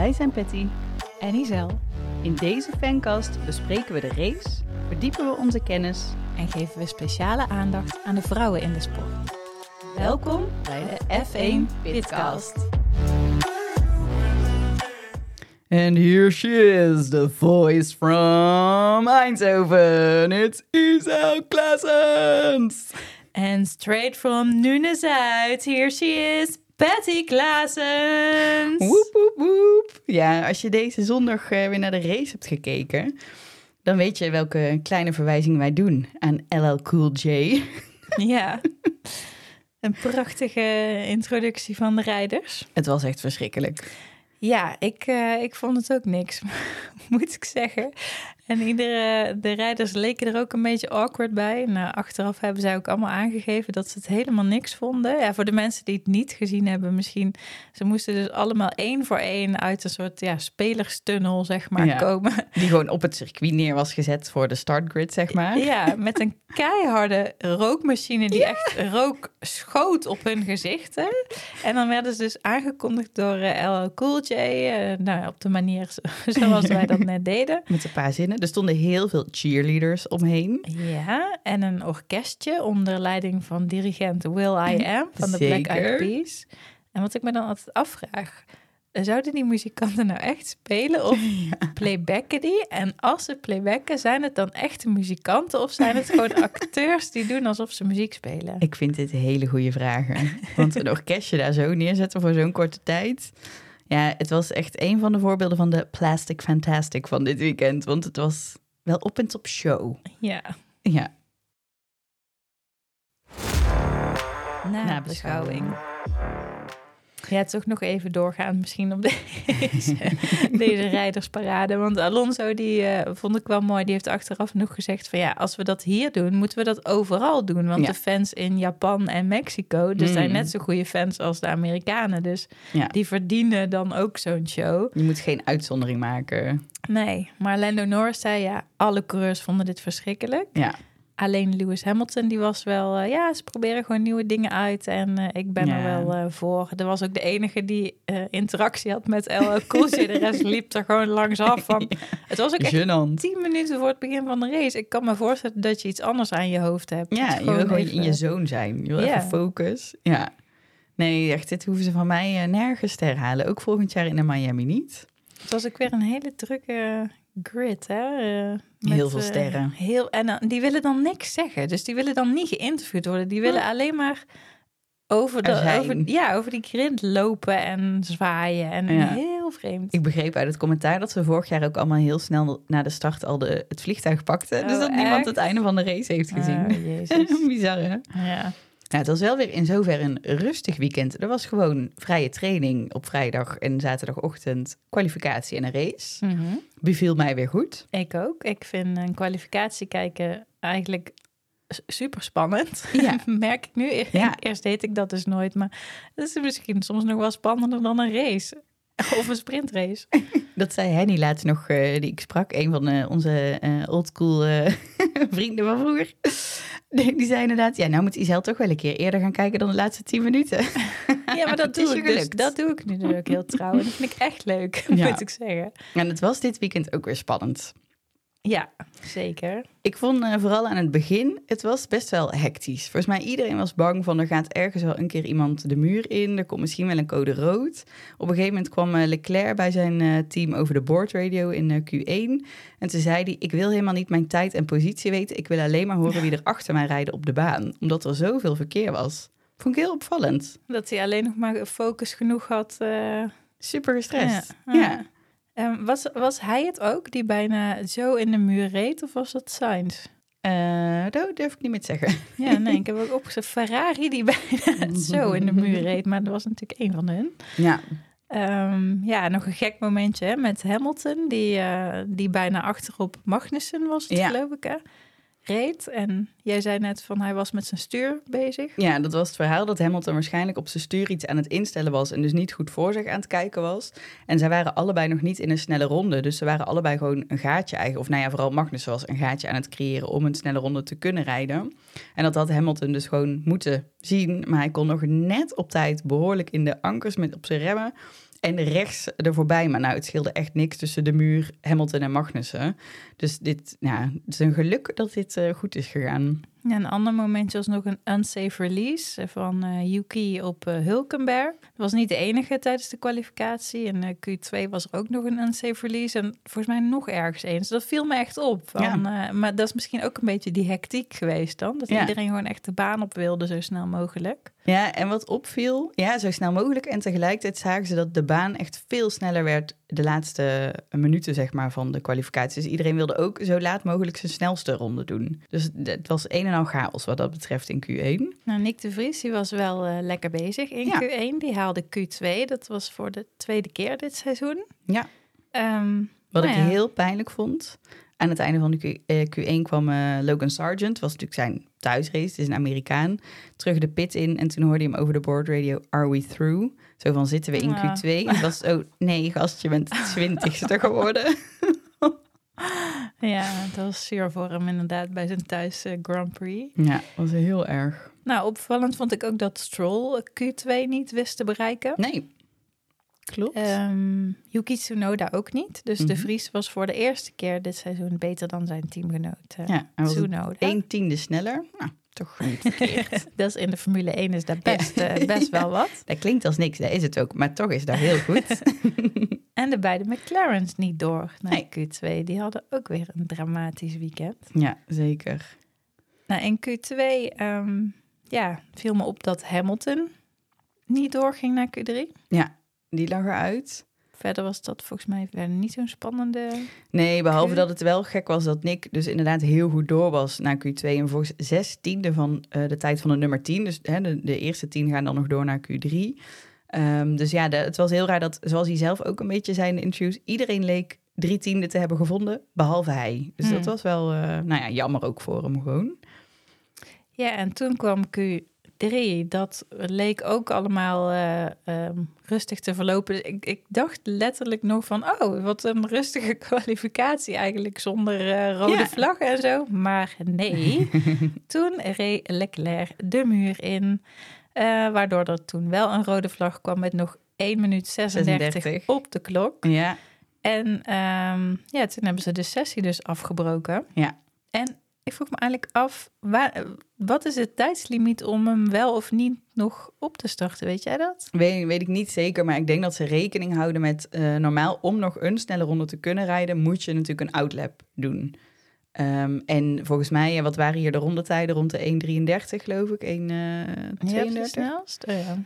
Wij zijn Patty. En Isel. In deze fancast bespreken we de race, verdiepen we onze kennis. En geven we speciale aandacht aan de vrouwen in de sport. Welkom bij de F1 Pitcast. And here she is, the voice from Eindhoven. It's Isel Klaasens. And straight from Nunes-Zuid, here she is, Patty Klaasens. Woep, woep, woep. Ja, als je deze zondag eh, weer naar de race hebt gekeken, dan weet je welke kleine verwijzing wij doen aan LL Cool J. Ja, een prachtige introductie van de rijders. Het was echt verschrikkelijk. Ja, ik, eh, ik vond het ook niks, moet ik zeggen. En iedere, de rijders leken er ook een beetje awkward bij. Nou, achteraf hebben zij ook allemaal aangegeven dat ze het helemaal niks vonden. Ja, voor de mensen die het niet gezien hebben, misschien. Ze moesten dus allemaal één voor één uit een soort ja, spelerstunnel, zeg maar, Ja. komen. Die gewoon op het circuit neer was gezet voor de startgrid, zeg maar. Ja, met een keiharde rookmachine die echt rook schoot op hun gezichten. En dan werden ze dus aangekondigd door eh, LL Cool Eh, nou, op de manier zo- zoals wij dat net deden. Met een paar zinnen. Er stonden heel veel cheerleaders omheen. Ja, en een orkestje onder leiding van dirigent Will I Am van de Black Eyed. Peas. En wat ik me dan altijd afvraag, zouden die muzikanten nou echt spelen of playbacken die? En als ze playbacken, zijn het dan echte muzikanten of zijn het gewoon acteurs die doen alsof ze muziek spelen? Ik vind dit hele goede vragen. Want een orkestje daar zo neerzetten voor zo'n korte tijd. Ja, het was echt een van de voorbeelden van de Plastic Fantastic van dit weekend. Want het was wel op en top show. Ja, Ja, nabeschouwing. Ja, toch nog even doorgaan misschien op deze, deze rijdersparade. Want Alonso, die eh, vond ik wel mooi. Die heeft achteraf nog gezegd van ja, als we dat hier doen, moeten we dat overal doen. Want Ja. de fans in Japan en Mexico, dus zijn Mm. net zo goede fans als de Amerikanen. Dus Ja. die verdienen dan ook zo'n show. je moet geen uitzondering maken. Nee, maar Lando Norris zei ja, alle coureurs vonden dit verschrikkelijk. Ja, Alleen Lewis Hamilton, die was wel... eh, ja, ze proberen gewoon nieuwe dingen uit. En eh, ik ben er wel eh, voor. Er was ook de enige die interactie had met LL Cool J. De rest liep er gewoon langs af. Van, Het was ook echt tien minuten voor het begin van de race. Ik kan me voorstellen dat je iets anders aan je hoofd hebt. Ja, je wil gewoon even- in je zoon zijn. Je wil even focus. Ja. Nee, echt, dit hoeven ze van mij nergens te herhalen. Ook volgend jaar in de Miami niet. Het was ook weer een hele drukke grid, hè? eh, Heel veel eh, sterren. heel, en dan- die willen dan niks zeggen. Dus die willen dan niet geïnterviewd worden. Die willen alleen maar over, de, Er over, ja, over die grid lopen en zwaaien. En Ja. heel vreemd. Ik begreep uit het commentaar dat ze vorig jaar ook allemaal heel snel na de start al de, het vliegtuig pakten. dus Oh, dat niemand het einde van de race heeft gezien. Oh, jezus. Bizar, hè? ja. Nou, het was wel weer in zover een rustig weekend. Er was gewoon vrije training op vrijdag en zaterdagochtend, kwalificatie en een race. Mhm. Beviel mij weer goed. Ik ook. Ik vind een kwalificatie kijken eigenlijk super spannend. Ja. Merk ik nu. Ja. Eerst deed ik dat dus nooit. Maar het is misschien soms nog wel spannender dan een race. Of een sprintrace. Dat zei Henny laatst nog, eh, die ik sprak, een van eh, onze eh oldschool vrienden van vroeger. Die, die zei inderdaad, ja, nou moet Isel toch wel een keer eerder gaan kijken dan de laatste tien minuten. Ja, maar dat doe je ik dus. Dat doe ik nu ook heel trouw. En dat vind ik echt leuk, Ja. moet ik zeggen. En het was dit weekend ook weer spannend. Ja, zeker. Ik vond eh, vooral aan het begin, het was best wel hectisch. Volgens mij iedereen was bang van er gaat ergens wel een keer iemand de muur in. Er komt misschien wel een code rood. Op een gegeven moment kwam eh, Leclerc bij zijn eh, team over de boordradio in eh, Q1. En toen zei hij, ik wil helemaal niet mijn tijd en positie weten. Ik wil alleen maar horen wie er achter mij rijden op de baan. Omdat er zoveel verkeer was. Vond ik heel opvallend. Dat hij alleen nog maar focus genoeg had. Super gestrest. Ja. Ja. Ehm, was, was hij het ook die bijna zo in de muur reed? Of was dat Sainz? Eh, dat durf ik niet meer te zeggen. Ja, nee, ik heb ook opgezet Ferrari die bijna zo in de muur reed. Maar dat was natuurlijk één van hun. Ja, Ehm, ja, nog een gek momentje hè, met Hamilton, die, eh, die bijna achterop Magnussen was, het, Ja. geloof ik, hè? Reed. En jij zei net van hij was met zijn stuur bezig. Ja, dat was het verhaal dat Hamilton waarschijnlijk op zijn stuur iets aan het instellen was en dus niet goed voor zich aan het kijken was. En zij waren allebei nog niet in een snelle ronde, dus ze waren allebei gewoon een gaatje eigenlijk, of nou ja, vooral Magnus was een gaatje aan het creëren om een snelle ronde te kunnen rijden. En dat had Hamilton dus gewoon moeten zien, maar hij kon nog net op tijd behoorlijk in de ankers met op zijn remmen. En rechts er voorbij. Maar nou, het scheelde echt niks tussen de muur, Hamilton en Magnussen. Dus dit, ja, het is een geluk dat dit uh, goed is gegaan. Ja, een ander momentje was nog een unsafe release van uh, Yuki op uh, Hulkenberg. Dat was niet de enige tijdens de kwalificatie. En uh, Q2 was er ook nog een unsafe release. En volgens mij nog ergens eens. Dat viel me echt op. Van, ja. maar dat is misschien ook een beetje die hectiek geweest dan. Dat ja. iedereen gewoon echt de baan op wilde zo snel mogelijk. Ja, en wat opviel, ja, zo snel mogelijk. En tegelijkertijd zagen ze dat de baan echt veel sneller werd de laatste minuten zeg maar, van de kwalificatie. Dus iedereen wilde ook zo laat mogelijk zijn snelste ronde doen. Dus het was een en al chaos wat dat betreft in Q1. Nou, Nick de Vries die was wel uh, lekker bezig in ja. Q1. Die haalde Q2. Dat was voor de tweede keer dit seizoen. Ja. Um, wat nou ik ja. heel pijnlijk vond. Aan het einde van de Q, uh, Q1 kwam uh, Logan Sargent, was natuurlijk zijn thuisrace, het is een Amerikaan, terug de pit in en toen hoorde hij hem over de board radio, are we through? Zo van, zitten we in Ja. Q2? En het was, oh nee gast, je bent twintigste geworden. Ja, dat was zuur voor hem inderdaad bij zijn thuis eh, Grand Prix. Ja, was heel erg. Nou, opvallend vond ik ook dat Stroll Q2 niet wist te bereiken. Nee, klopt. Ehm, Yuki Tsunoda ook niet. Dus de Mhm. Vries was voor de eerste keer dit seizoen beter dan zijn teamgenoot uh, ja, Tsunoda. één tiende sneller. Nou, toch niet verkeerd. Dat is in de Formule 1 is dat best, eh, best wel wat. dat klinkt als niks, dat is het ook. Maar toch is dat heel goed. En de beide McLaren's niet door naar Nee. Q2. Die hadden ook weer een dramatisch weekend. ja, zeker. Nou, in Q2 ehm, ja, viel me op dat Hamilton niet doorging naar Q3. Die lag eruit. Verder was dat volgens mij verder niet zo'n spannende... Nee, behalve dat het wel gek was dat Nick dus inderdaad heel goed door was naar Q2. En volgens zes tiende van eh, de tijd van de nummer 10. Dus hè, de, de eerste tien gaan dan nog door naar Q3. Ehm, dus ja, de- het was heel raar dat, zoals hij zelf ook een beetje zei in de interviews, iedereen leek drie tiende te hebben gevonden, behalve hij. Dus Hmm. dat was wel, eh, nou ja, jammer ook voor hem gewoon. Ja, en toen kwam Q3. Dat leek ook allemaal eh, ehm, rustig te verlopen. Ik, ik dacht letterlijk nog van... oh, wat een rustige kwalificatie eigenlijk... zonder eh, rode Ja. vlag en zo. Maar nee, toen reed Leclerc de muur in... eh, waardoor er toen wel een rode vlag kwam... met nog 1 minuut 36, 36. op de klok. Ja, En ehm, ja, toen hebben ze de sessie dus afgebroken. Ja. En ik vroeg me eigenlijk af, waar, wat is het tijdslimiet om hem wel of niet nog op te starten? Weet jij dat? weet, weet ik niet zeker, maar ik denk dat ze rekening houden met eh, normaal om nog een snelle ronde te kunnen rijden, moet je natuurlijk een outlap doen. Ehm, en volgens mij, ja, wat waren hier de rondetijden? Rond de 1,33 geloof ik, 1,32. Ja, het snelst? Oh, ja.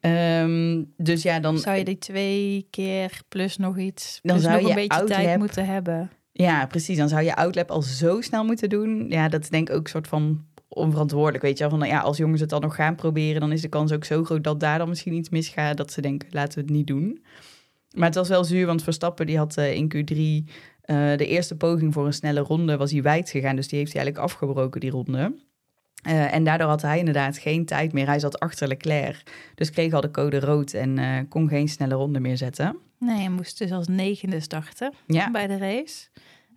Ehm, dus ja, dan, Zou je die twee keer plus nog iets, Dan zou nog je een beetje tijd moeten hebben? Ja, precies. Dan zou je outlap al zo snel moeten doen. Ja, dat is denk ik ook een soort van onverantwoordelijk, weet je wel. Van, nou ja, als jongens het dan nog gaan proberen, dan is de kans ook zo groot dat daar dan misschien iets misgaat, dat ze denken, laten we het niet doen. Maar het was wel zuur, want Verstappen die had eh, in Q3 eh, de eerste poging voor een snelle ronde, was hij wijd gegaan. Dus die heeft hij eigenlijk afgebroken, die ronde. Eh, en daardoor had hij inderdaad geen tijd meer. Hij zat achter Leclerc. Dus kreeg al de code rood en eh, kon geen snelle ronde meer zetten. Nee, je moest dus als negende starten Ja, bij de race.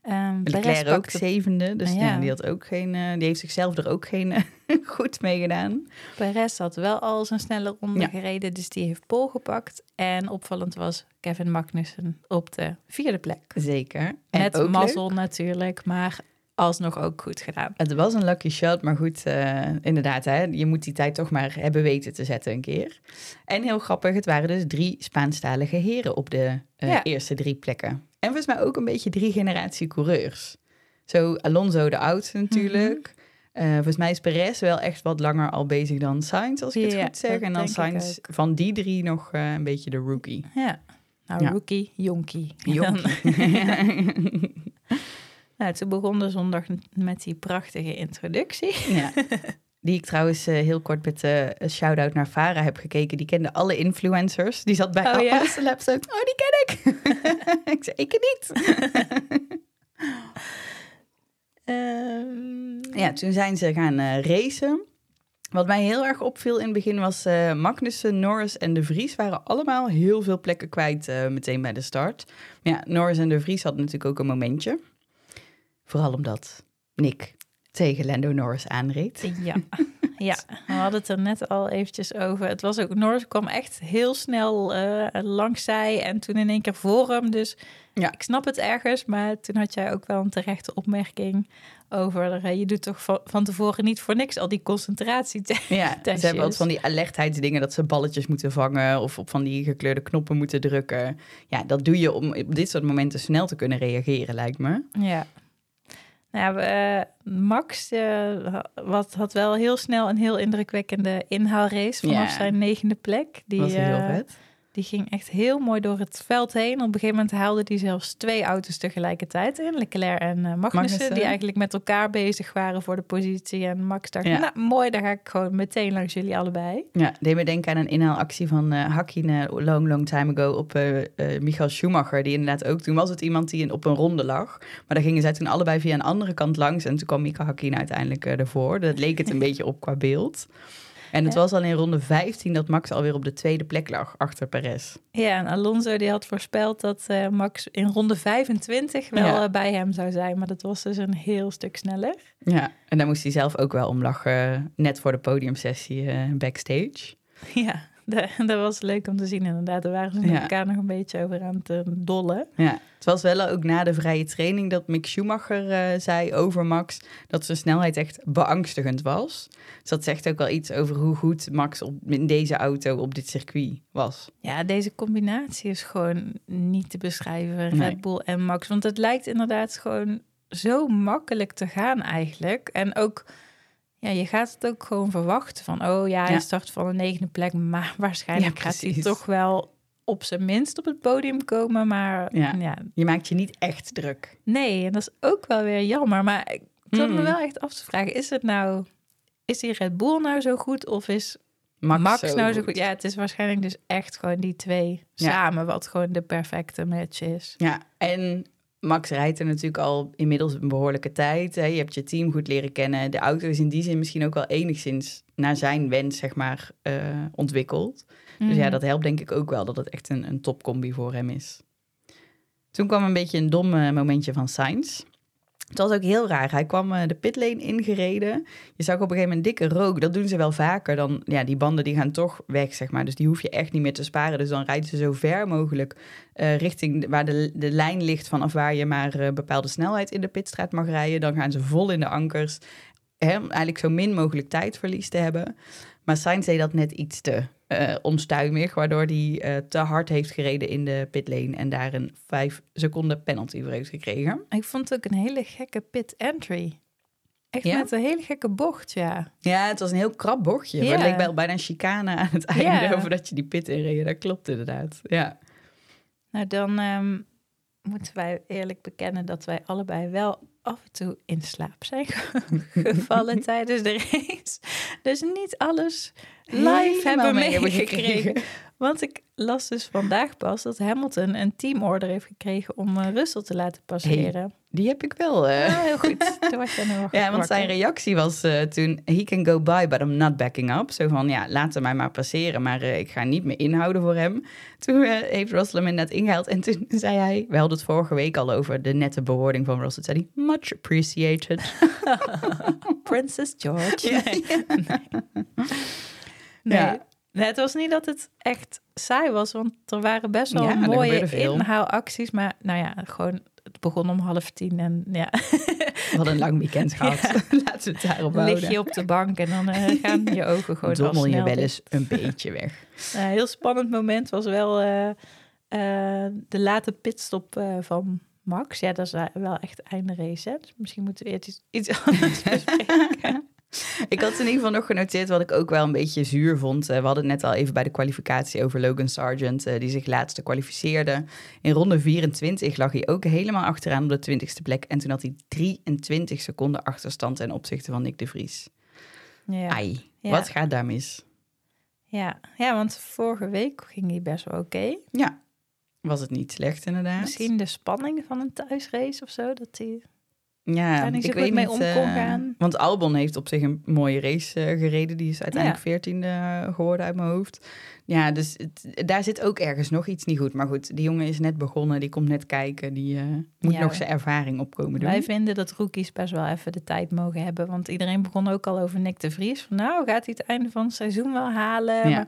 Ehm Leclerc ook pakte- zevende. Dus Ah, ja. ja. die, had ook geen, eh, die heeft zichzelf er ook geen goed mee gedaan. Perez had wel al zijn snelle ronde Ja. gereden, dus die heeft pol gepakt. En opvallend was Kevin Magnussen op de vierde plek. Zeker. En Met mazzel natuurlijk, maar alsnog ook goed gedaan. Het was een lucky shot, maar goed, eh, inderdaad, hè, je moet die tijd toch maar hebben weten te zetten een keer. En heel grappig, het waren dus drie Spaanstalige heren op de eh, Ja. eerste drie plekken. En volgens mij ook een beetje drie generatie coureurs. Zo Alonso de oudste natuurlijk. Mhm. Eh, volgens mij is Perez wel echt wat langer al bezig dan Sainz, als ik het Ja, goed zeg. En dan Sainz van die drie nog een beetje de rookie. Ja, nou Ja. rookie, jonkie. Jonkie. nou, toen begon de zondag met die prachtige introductie. Ja. Die ik trouwens eh, heel kort met eh, een shout-out naar Farah heb gekeken. Die kende alle influencers. Die zat bij Oh, ja? celebs ook. Oh, die ken ik. ik zei, ik niet. Ehm, ja, toen zijn ze gaan eh, racen. Wat mij heel erg opviel in het begin was Magnussen, Norris en De Vries waren allemaal heel veel plekken kwijt meteen bij de start. Maar ja, Norris en De Vries hadden natuurlijk ook een momentje. Vooral omdat Nick tegen Lando Norris aanreed. Ja, ja, we hadden het er net al eventjes over. Het was ook, Norris kwam echt heel snel uh, langs zij en toen in één keer voor hem. Dus ja. ik snap het ergens, maar toen had jij ook wel een terechte opmerking over. Uh, je doet toch van, van, tevoren niet voor niks al die concentratie. Ja, ze hebben wat van die alertheidsdingen dat ze balletjes moeten vangen of op van die gekleurde knoppen moeten drukken. Ja, dat doe je om op dit soort momenten snel te kunnen reageren, lijkt me. Ja. Nou ja, uh, Max uh, wat, had wel heel snel een heel indrukwekkende inhaalrace vanaf zijn negende plek. Die, was heel uh, vet. Die ging echt heel mooi door het veld heen. Op een gegeven moment haalde hij zelfs twee auto's tegelijkertijd in. Leclerc en uh, Magnussen, die eigenlijk met elkaar bezig waren voor de positie. En Max dacht, ja. nou mooi, dan ga ik gewoon meteen langs jullie allebei. Ja, deed me denken aan een inhaalactie van uh, Hakkinen long, long time ago op uh, Michael Schumacher. Die inderdaad ook, toen was het iemand die op een ronde lag. Maar dan gingen zij toen allebei via een andere kant langs. En toen kwam Michael Hakkinen uiteindelijk ervoor. Dat leek het een beetje op qua beeld. En het was al in ronde 15 dat Max alweer op de tweede plek lag, achter Perez. Ja, en Alonso die had voorspeld dat uh, Max in ronde 25 wel ja. uh, bij hem zou zijn. Maar dat was dus een heel stuk sneller. Ja, en daar moest hij zelf ook wel om lachen, net voor de podiumsessie uh, backstage. Ja, dat was leuk om te zien inderdaad. Daar waren ze met ja. elkaar nog een beetje over aan het dollen. Ja, het was wel ook na de vrije training dat Mick Schumacher uh, zei over Max... dat zijn snelheid echt beangstigend was. Dus dat zegt ook wel iets over hoe goed Max op, in deze auto op dit circuit was. Ja, deze combinatie is gewoon niet te beschrijven. Nee. Red Bull en Max. Want het lijkt inderdaad gewoon zo makkelijk te gaan eigenlijk. En ook ja, je gaat het ook gewoon verwachten van, oh ja, hij ja. start van een negende plek, maar waarschijnlijk ja, gaat hij toch wel op zijn minst op het podium komen, maar ja. ja. Je maakt je niet echt druk. Nee, en dat is ook wel weer jammer, maar ik zat mm. me wel echt af te vragen, is het nou, is die Red Bull nou zo goed of is Max, Max zo nou zo goed? Ja, het is waarschijnlijk dus echt gewoon die twee samen wat gewoon de perfecte match is. Ja, en Max rijdt er natuurlijk al inmiddels een behoorlijke tijd. Hè. Je hebt je team goed leren kennen. De auto is in die zin misschien ook wel enigszins naar zijn wens, zeg maar, uh, ontwikkeld. Mm. Dus ja, dat helpt denk ik ook wel dat het echt een, een topcombi voor hem is. Toen kwam een beetje een dom momentje van Sainz. Het was ook heel raar. Hij kwam uh, de pitlane ingereden. Je zag op een gegeven moment dikke rook. Dat doen ze wel vaker. Dan, ja, die banden die gaan toch weg, zeg maar. Dus die hoef je echt niet meer te sparen. Dus dan rijden ze zo ver mogelijk uh, richting waar de, de lijn ligt vanaf waar je maar uh, bepaalde snelheid in de pitstraat mag rijden. Dan gaan ze vol in de ankers. Hè, eigenlijk zo min mogelijk tijdverlies te hebben. Maar Sainz deed dat net iets te uh, onstuimig, waardoor hij uh, te hard heeft gereden in de pitlane en daar een vijf seconden penalty voor heeft gekregen. Ik vond het ook een hele gekke pit entry. Echt ja? met een hele gekke bocht, ja. Ja, het was een heel krap bochtje. Ja. Het leek bij, bijna een chicane aan het einde ja. over dat je die pit inreed. Dat klopt inderdaad, ja. Nou, dan um, moeten wij eerlijk bekennen dat wij allebei wel af en toe in slaap zijn gevallen tijdens de race. Dus niet alles live hebben meegekregen. Want ik las dus vandaag pas dat Hamilton een teamorder heeft gekregen om uh, Russell te laten passeren. Hey, die heb ik wel. Uh... Oh, heel goed. Toen was je ja, want zijn reactie was uh, toen: he can go by, but I'm not backing up. Zo van ja, laat hem mij maar passeren, maar ik ga niet meer inhouden voor hem. Toen heeft Russell hem net ingehaald en toen zei hij: we hadden het vorige week al over de nette bewoording van Russell. Zei hij: much appreciated. Princess George. nee. Nee. Ja. Nee, het was niet dat het echt saai was, want er waren best wel ja, mooie inhaalacties. Maar nou ja, gewoon, het begon om half tien en ja. We hadden een lang weekend gehad. Ja. Laten we het daarop houden. Lig je op de bank en dan uh, gaan je ogen gewoon Dommel je wel eens een beetje weg. Een heel spannend moment was wel uh, uh, de late pitstop van Max. Ja, dat is wel echt einde race. Hè? Dus misschien moeten we iets, iets anders bespreken. ik had in ieder geval nog genoteerd wat ik ook wel een beetje zuur vond. Eh, we hadden het net al even bij de kwalificatie over Logan Sargent, uh, die zich laatste kwalificeerde. In ronde 24 lag hij ook helemaal achteraan op de 20ste plek. En toen had hij 23 seconden achterstand ten opzichte van Nick de Vries. Ja. Ai, ja. wat gaat daar mis? Ja. ja, want vorige week ging hij best wel oké. Ja, was het niet slecht inderdaad. Misschien de spanning van een thuisrace of zo, dat hij Ja, ik weet mee niet, om kon eh, gaan. Want Albon heeft op zich een mooie race eh, gereden. Die is uiteindelijk Ja. veertiende geworden uit mijn hoofd. Ja, dus het- daar zit ook ergens nog iets niet goed. Maar goed, die jongen is net begonnen. Die komt net kijken. Die eh, moet Ja. nog zijn ervaring opkomen doen. Wij vinden dat rookies best wel even de tijd mogen hebben. Want iedereen begon ook al over Nick de Vries. Van nou, gaat hij het einde van het seizoen wel halen? Ja. Maar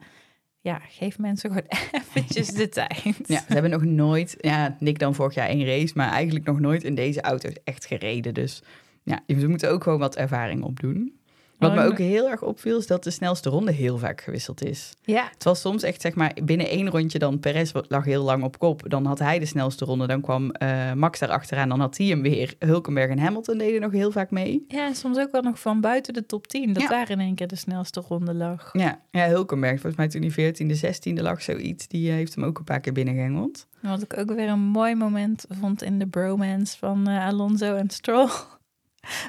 ja, geef mensen gewoon eventjes de tijd. Ja, ze hebben nog nooit, ja, Nick dan vorig jaar één race, maar eigenlijk nog nooit in deze auto's echt gereden. Dus ja, ze moeten ook gewoon wat ervaring opdoen. Wat Oh, me en- ook heel erg opviel, is dat de snelste ronde heel vaak gewisseld is. Ja, Het was soms echt, zeg maar, binnen één rondje dan Perez lag heel lang op kop. Dan had hij de snelste ronde, dan kwam eh, Max daar achteraan, dan had hij hem weer. Hulkenberg en Hamilton deden nog heel vaak mee. ja, en soms ook wel nog van buiten de top 10. Dat Ja. daar in één keer de snelste ronde lag. Ja, ja Hulkenberg, volgens mij toen hij 14e, 16e lag, zoiets, die eh, heeft hem ook een paar keer binnengehengeld. En Wat ik ook weer een mooi moment vond in de bromance van eh, Alonso en Stroll.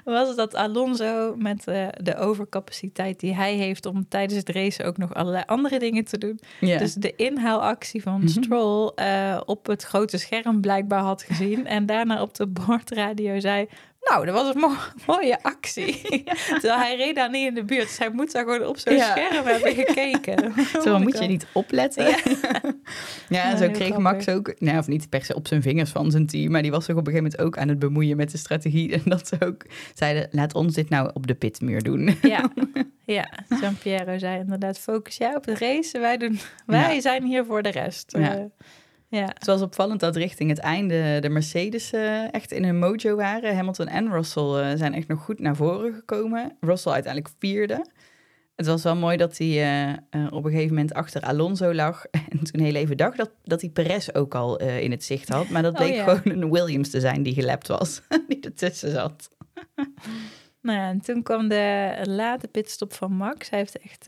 Was dat Alonso met eh, de overcapaciteit die hij heeft om tijdens het racen ook nog allerlei andere dingen te doen. Dus de inhaalactie van Mhm. Stroll eh, op het grote scherm blijkbaar had gezien. En daarna op de bordradio zei... Nou, dat was een mo- mooie actie. Terwijl hij reed daar niet in de buurt. Dus hij moet daar gewoon op zo'n Ja. scherm hebben gekeken. Zo moet je niet opletten. Ja, Ja, en zo kreeg grappig. Max ook, nou, of niet per se op zijn vingers van zijn team, maar die was zich op een gegeven moment ook aan het bemoeien met de strategie. En dat ze ook zeiden, laat ons dit nou op de pitmuur doen. Ja, ja. Jean-Pierre zei inderdaad, focus jij op het racen. Wij, doen, wij Ja. zijn hier voor de rest. Ja. Ja. Het was opvallend dat richting het einde de Mercedes eh, echt in hun mojo waren. Hamilton en Russell eh, zijn echt nog goed naar voren gekomen. Russell uiteindelijk vierde. Het was wel mooi dat hij eh, op een gegeven moment achter Alonso lag. En toen heel even dacht dat, dat hij Perez ook al in het zicht had. Maar dat Oh, bleek ja. gewoon een Williams te zijn die gelapt was. die ertussen zat. Nou ja, en toen kwam de late pitstop van Max. Hij heeft echt,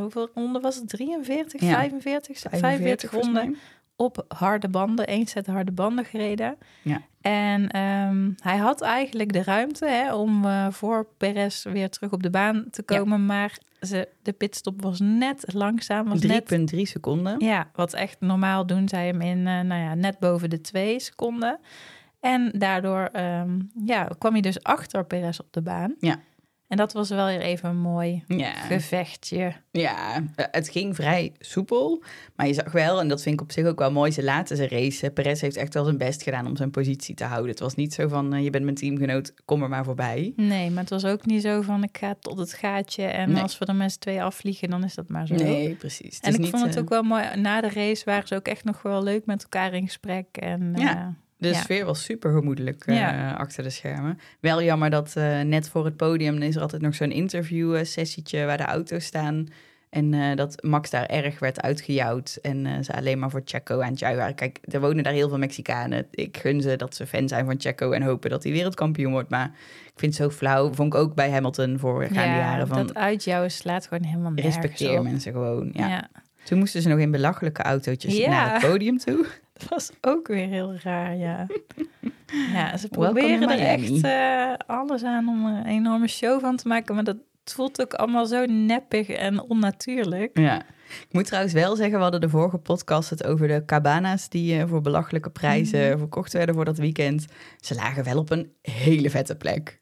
hoeveel ronden was het? 43, Ja. 45? 45, volgens ronden mij. Op harde banden, één set harde banden gereden. Ja. En ehm, hij had eigenlijk de ruimte hè, om eh, voor Perez weer terug op de baan te Ja. komen. Maar ze, de pitstop was net langzaam. Was net 3,3 seconden. Ja, wat echt normaal doen zij hem in, eh, nou ja, net boven de twee seconden. En daardoor ehm, ja, kwam hij dus achter Perez op de baan. Ja. En dat was wel weer even een mooi Ja. gevechtje. Ja, eh, het ging vrij soepel. Maar je zag wel, en dat vind ik op zich ook wel mooi, ze laten ze racen. Perez heeft echt wel zijn best gedaan om zijn positie te houden. Het was niet zo van, eh, je bent mijn teamgenoot, kom er maar voorbij. Nee, maar het was ook niet zo van ik ga tot het gaatje. En Nee. als we er met z'n twee afvliegen, dan is dat maar zo. Nee, precies. Het En ik niet, vond het eh, ook wel mooi. Na de race waren ze ook echt nog wel leuk met elkaar in gesprek. En, Ja. De ja. sfeer was super gemoedelijk eh, achter de schermen. Wel jammer dat eh, net voor het podium is er altijd nog zo'n interview-sessietje waar de auto's staan. En eh, dat Max daar erg werd uitgejouwd en eh, ze alleen maar voor Checo aan het waren. Kijk, er wonen daar heel veel Mexicanen. Ik gun ze dat ze fan zijn van Checo en hopen dat hij wereldkampioen wordt. Maar ik vind het zo flauw. Vond ik ook bij Hamilton voorgaande ja, jaren van dat uit jou slaat gewoon helemaal nergens respecteer op. mensen gewoon. Ja. ja. Toen moesten ze nog in belachelijke autootjes Ja. naar het podium toe. Dat was ook weer heel raar, ja. ja, ze proberen er echt eh, alles aan om er een enorme show van te maken. Maar dat voelt ook allemaal zo neppig en onnatuurlijk. Ja. Ik moet trouwens wel zeggen, we hadden de vorige podcast het over de cabana's die eh, voor belachelijke prijzen Mhm. verkocht werden voor dat weekend. Ze lagen wel op een hele vette plek.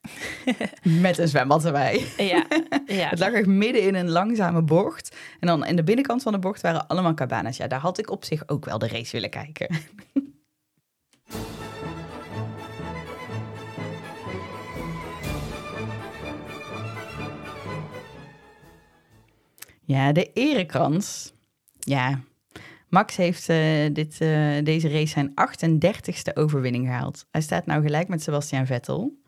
Met een zwembad erbij. Ja, ja. Het lag echt midden in een langzame bocht. En dan in de binnenkant van de bocht waren allemaal cabana's. Ja, daar had ik op zich ook wel de race willen kijken. Ja, de erekrans. Ja, Max heeft eh, dit, eh, deze race zijn 38ste overwinning gehaald. Hij staat nou gelijk met Sebastian Vettel.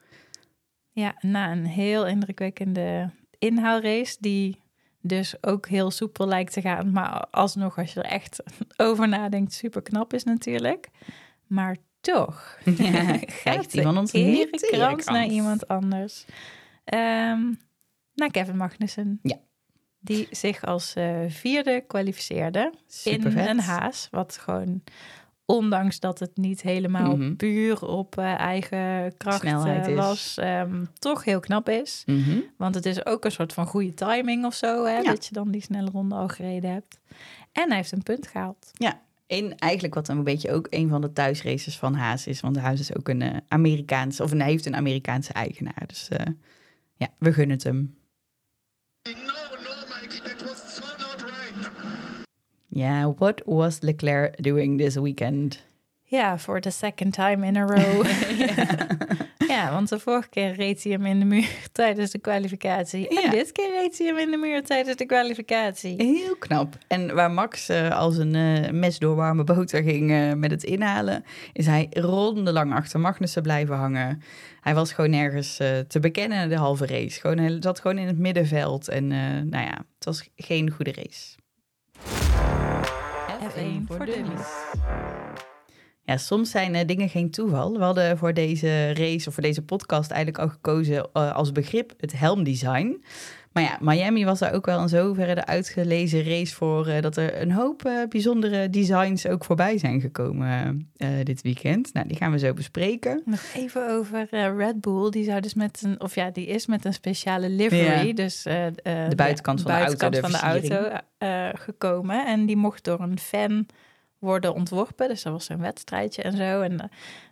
ja, na een heel indrukwekkende inhaalrace die dus ook heel soepel lijkt te gaan. Maar alsnog, als je er echt over nadenkt, super knap is natuurlijk. Maar toch Ja, gaat de van ons niet erekrans naar iemand anders. Ehm, naar Kevin Magnussen. Ja. Die zich als eh, vierde kwalificeerde Super in vet. een haas. Wat gewoon, ondanks dat het niet helemaal Mhm. puur op eh, eigen kracht eh, was, ehm, toch heel knap is. Mhm. Want het is ook een soort van goede timing of zo, hè, Ja. dat je dan die snelle ronde al gereden hebt. En hij heeft een punt gehaald. En eigenlijk wat een beetje ook een van de thuisraces van Haas is. Want Haas is ook een uh, Amerikaans, of hij heeft een Amerikaanse eigenaar. Dus ja, we gunnen het hem. Yeah, what was Leclerc doing this weekend? Ja, voor the second time in a row. ja. ja. want de vorige keer reed hij hem in de muur tijdens de kwalificatie. En dit keer reed hij hem in de muur tijdens de kwalificatie. Heel knap. En waar Max uh, als een uh, mes door warme boter ging uh, met het inhalen, is hij rondelang achter Magnussen blijven hangen. Hij was gewoon nergens te bekennen de halve race. Gewoon, hij zat gewoon in het middenveld. En nou ja, het was geen goede race. F1 voor dummies. Ja, soms zijn uh, dingen geen toeval. We hadden voor deze race of voor deze podcast eigenlijk al gekozen uh, als begrip het helmdesign. Maar ja, Miami was daar ook wel in zoverre de uitgelezen race voor uh, dat er een hoop bijzondere designs ook voorbij zijn gekomen dit weekend. Nou, die gaan we zo bespreken. Nog even over Red Bull. Die zou dus met een, of ja, die is met een speciale livery, ja. dus de buitenkant van de auto, de, van de auto gekomen. En die mocht door een fan worden ontworpen. Dus dat was een wedstrijdje en zo. En uh,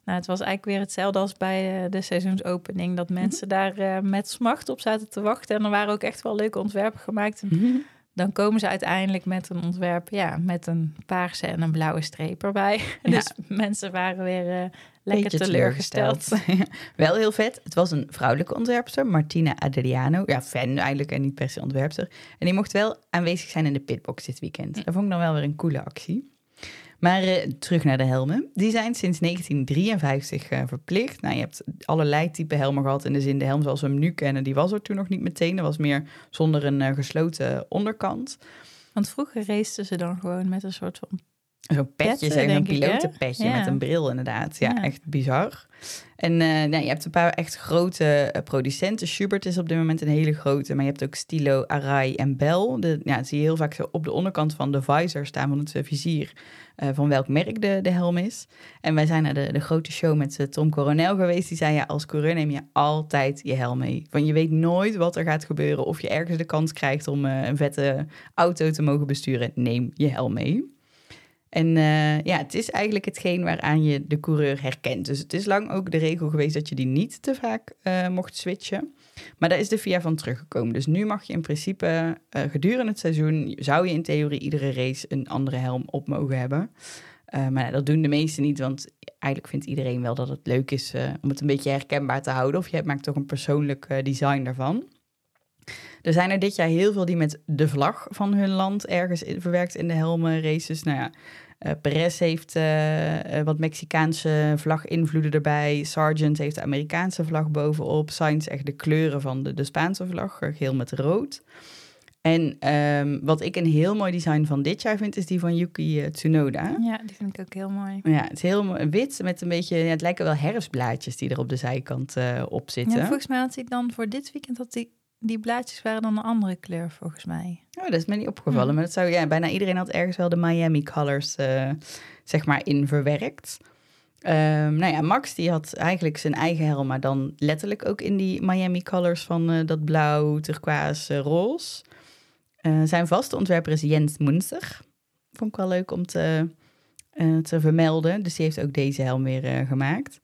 nou, het was eigenlijk weer hetzelfde als bij uh, de seizoensopening. Dat mhm. mensen daar uh, met smacht op zaten te wachten. En er waren ook echt wel leuke ontwerpen gemaakt. En Mhm. dan komen ze uiteindelijk met een ontwerp, ja, met een paarse en een blauwe streep erbij. Ja. Dus mensen waren weer eh, lekker teleurgesteld. Wel heel vet. Het was een vrouwelijke ontwerpster, Martina Adriano. Ja, fan eigenlijk en niet per se ontwerpster. En die mocht wel aanwezig zijn in de pitbox dit weekend. Dat vond ik dan wel weer een coole actie. Maar eh, terug naar de helmen. Die zijn sinds 1953 eh, verplicht. Nou, je hebt allerlei type helmen gehad. In de zin de helm zoals we hem nu kennen, die was er toen nog niet meteen. Dat was meer zonder een eh, gesloten onderkant. Want vroeger raceten ze dan gewoon met een soort van... Zo'n petje, zeg, een pilotenpetje Ja. met een bril inderdaad. Ja, Ja. echt bizar. En eh, nou, je hebt een paar echt grote eh, producenten. Schubert is op dit moment een hele grote, maar je hebt ook Stilo, Arai en Bell. De, ja, dat zie je heel vaak zo op de onderkant van de visor staan van het vizier eh, van welk merk de, de helm is. En wij zijn naar de, de grote show met Tom Coronel geweest. Die zei ja, als coureur neem je altijd je helm mee. Want je weet nooit wat er gaat gebeuren. Of je ergens de kans krijgt om een vette auto te mogen besturen. Neem je helm mee. En eh, ja, het is eigenlijk hetgeen waaraan je de coureur herkent. Dus het is lang ook de regel geweest dat je die niet te vaak eh, mocht switchen. Maar daar is de VIA van teruggekomen. Dus nu mag je in principe eh, gedurende het seizoen... zou je in theorie iedere race een andere helm op mogen hebben. Maar dat doen de meesten niet, want eigenlijk vindt iedereen wel dat het leuk is... om het een beetje herkenbaar te houden. Of je maakt toch een persoonlijk design daarvan. Er zijn er dit jaar heel veel die met de vlag van hun land ergens in, verwerkt in de helmen races. Nou ja, eh Perez heeft eh, eh, wat Mexicaanse vlag-invloeden erbij. Sargent heeft de Amerikaanse vlag bovenop. Sainz echt de kleuren van de, de Spaanse vlag, geel met rood. En ehm, wat ik een heel mooi design van dit jaar vind, is die van Yuki Tsunoda. Ja, die vind ik ook heel mooi. Ja, het is heel mooi, wit met een beetje, ja, het lijken wel herfstblaadjes die er op de zijkant eh, op zitten. Ja, volgens mij had hij dan voor dit weekend dat die, die blaadjes waren dan een andere kleur volgens mij. Oh, dat is me niet opgevallen. Mhm. Maar dat zou, ja, bijna iedereen had ergens wel de Miami colors, eh, zeg maar, in verwerkt. Ehm, nou ja, Max die had eigenlijk zijn eigen helm, maar dan letterlijk ook in die Miami colors van eh, dat blauw, turquoise, roze. Eh, zijn vaste ontwerper is Jens Munster. Vond ik wel leuk om te, te vermelden. Dus die heeft ook deze helm weer gemaakt.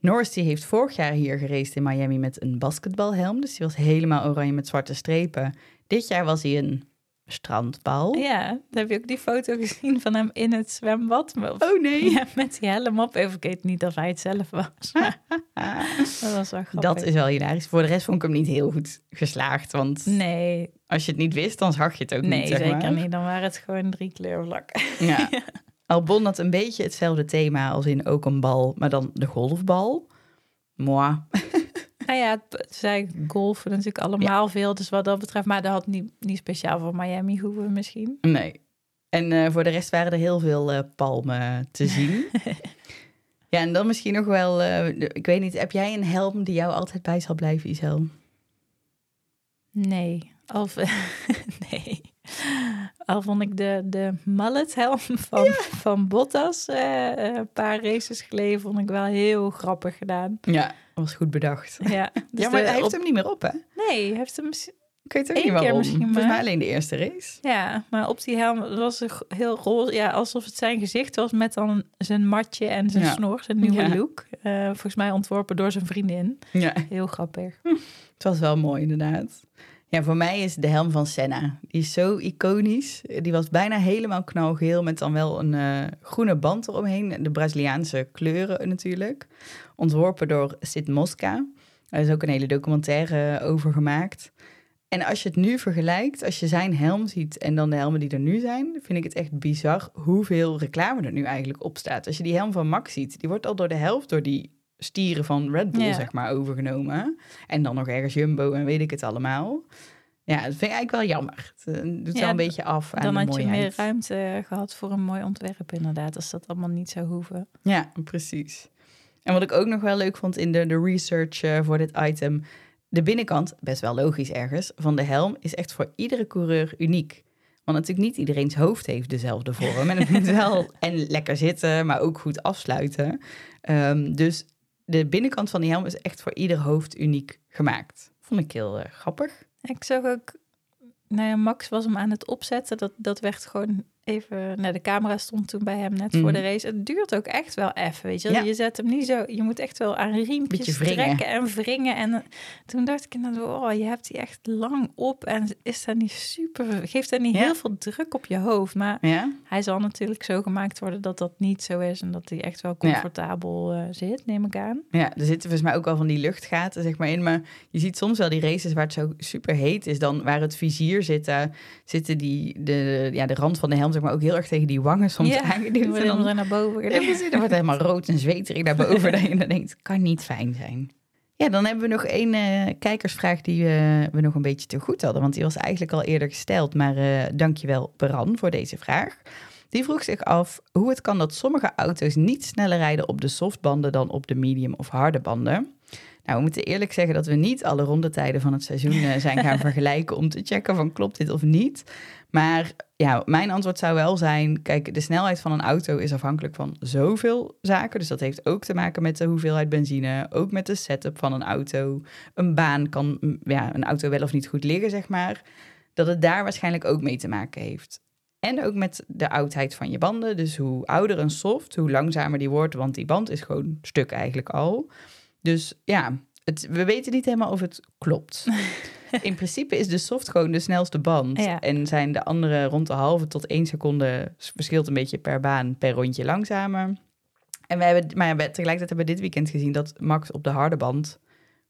Norris die heeft vorig jaar hier geraced in Miami met een basketbalhelm. Dus die was helemaal oranje met zwarte strepen. Dit jaar was hij een strandbal. Ja, dan heb je ook die foto gezien van hem in het zwembad. Oh nee. Ja, met die helm op. Even, ik weet niet of hij het zelf was. maar dat was wel grappig. Dat is wel hilarisch. Voor de rest vond ik hem niet heel goed geslaagd. Want Nee, als je het niet wist, dan zag je het ook nee niet. zeg zeker maar. niet. Dan waren het gewoon drie kleurvlakken. Ja. Albon had een beetje hetzelfde thema als in ook een bal, maar dan de golfbal. Moi. Nou ja, het- zij golfen natuurlijk allemaal veel. Dus wat dat betreft. Maar dat had niet, niet speciaal voor Miami hoeven misschien. Nee. En eh, voor de rest waren er heel veel eh, palmen te zien. ja, en dan misschien nog wel, de- ik weet niet, heb jij een helm die jou altijd bij zal blijven, Isel? Nee. V- nee. Al vond ik de, de mallethelm van, van Bottas eh, eh, een paar races geleden vond ik wel heel grappig gedaan. Ja, was goed bedacht. Ja, dus ja, maar de- hij heeft op- hem niet meer op, hè? Nee, hij heeft hem... Ik weet ook Eén niet keer waarom. misschien Volgens maar. mij alleen de eerste race. Ja, maar op die helm was het heel roze. Ja, alsof het zijn gezicht was met dan zijn matje en zijn Ja. snor, zijn nieuwe Ja. look. Eh, volgens mij ontworpen door zijn vriendin. Ja, Heel grappig. het was wel mooi inderdaad. Ja, voor mij is de helm van Senna. Die is zo iconisch. Die was bijna helemaal knalgeel met dan wel een eh, groene band eromheen. De Braziliaanse kleuren natuurlijk. Ontworpen door Sid Mosca. Er is ook een hele documentaire over gemaakt. En als je het nu vergelijkt, als je zijn helm ziet en dan de helmen die er nu zijn, vind ik het echt bizar hoeveel reclame er nu eigenlijk op staat. Als je die helm van Max ziet, die wordt al door de helft door die stieren van Red Bull, Ja. zeg maar, overgenomen. En dan nog ergens Jumbo en weet ik het allemaal. Ja, dat vind ik eigenlijk wel jammer. Het eh, doet Ja, wel een beetje af aan Dan de had je mooiheid. meer ruimte gehad voor een mooi ontwerp, inderdaad. Als dat allemaal niet zou hoeven. Ja, precies. En wat ik ook nog wel leuk vond in de, de research eh, voor dit item. De binnenkant, best wel logisch ergens, van de helm is echt voor iedere coureur uniek. Want natuurlijk niet iedereen's hoofd heeft dezelfde vorm. En het moet wel en lekker zitten, maar ook goed afsluiten. Ehm, dus de binnenkant van die helm is echt voor ieder hoofd uniek gemaakt. Vond ik heel eh, grappig. Ik zag ook, nou ja, Max was hem aan het opzetten. Dat, dat werd gewoon even, nou, de camera stond toen bij hem net voor Mhm. de race. Het duurt ook echt wel even, weet je. Ja. Je zet hem niet zo, je moet echt wel aan riempjes trekken en wringen. En eh, toen dacht ik inderdaad, oh, je hebt die echt lang op. En is dat niet super, geeft dat niet Ja. heel veel druk op je hoofd. Maar Ja, hij zal natuurlijk zo gemaakt worden dat dat niet zo is. En dat hij echt wel comfortabel eh, zit, neem ik aan. Ja, er zitten volgens mij ook wel van die luchtgaten zeg maar, in. Maar je ziet soms wel die races waar het zo super heet is. Dan waar het vizier zit, daar zitten die, de, ja, de rand van de helm zeg maar, ook heel erg tegen die wangen soms ja, aangeduwd. En dan, naar boven ja, precies, dan wordt helemaal rood en zweterig naar boven. dat je dan denkt, kan niet fijn zijn. Ja, dan hebben we nog één eh, kijkersvraag die eh, we nog een beetje te goed hadden. Want die was eigenlijk al eerder gesteld. Maar eh dankjewel, Beran, voor deze vraag. Die vroeg zich af hoe het kan dat sommige auto's niet sneller rijden op de softbanden dan op de medium of harde banden. Nou, we moeten eerlijk zeggen dat we niet alle rondetijden van het seizoen zijn gaan vergelijken om te checken van klopt dit of niet. Maar ja, mijn antwoord zou wel zijn, kijk, de snelheid van een auto is afhankelijk van zoveel zaken. Dus dat heeft ook te maken met de hoeveelheid benzine, ook met de setup van een auto. Een baan kan mm, ja, een auto wel of niet goed liggen, zeg maar. Dat het daar waarschijnlijk ook mee te maken heeft. En ook met de oudheid van je banden. Dus hoe ouder een soft, hoe langzamer die wordt, want die band is gewoon stuk eigenlijk al. Dus ja, het, we weten niet helemaal of het klopt. In principe is de soft gewoon de snelste band. Ja. En zijn de andere rond de halve tot één seconde verschilt een beetje per baan, per rondje langzamer. En we hebben, maar we- tegelijkertijd hebben we dit weekend gezien dat Max op de harde band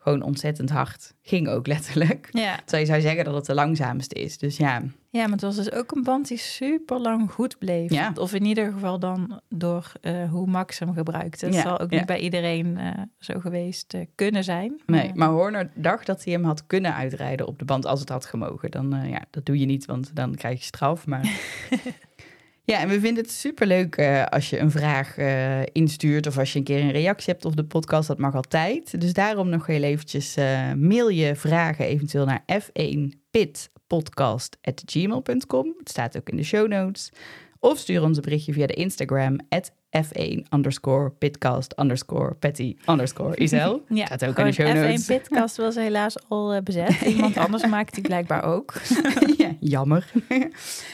gewoon ontzettend hard ging ook letterlijk. Ja. Terwijl je zou zeggen dat het de langzaamste is. Dus ja, ja, maar het was dus ook een band die super lang goed bleef. Ja. Of in ieder geval dan door eh, hoe Max hem gebruikte. Het Ja, zal ook niet bij iedereen eh, zo geweest eh, kunnen zijn. nee. Maar Horner dacht dat hij hem had kunnen uitrijden op de band als het had gemogen. Dan, ja, dat doe je niet, want dan krijg je straf. Maar ja, en we vinden het superleuk eh als je een vraag eh, instuurt of als je een keer een reactie hebt op de podcast. Dat mag altijd. Dus daarom nog heel eventjes eh, mail je vragen eventueel naar f1pitpodcast.gmail.com. Het staat ook in de show notes. Of stuur ons een berichtje via de Instagram f1 underscore pitcast underscore patty underscore isel. Ja, staat ook in de show notes. F1 Pitcast was helaas al bezet. Iemand anders maakt die blijkbaar ook. ja, jammer.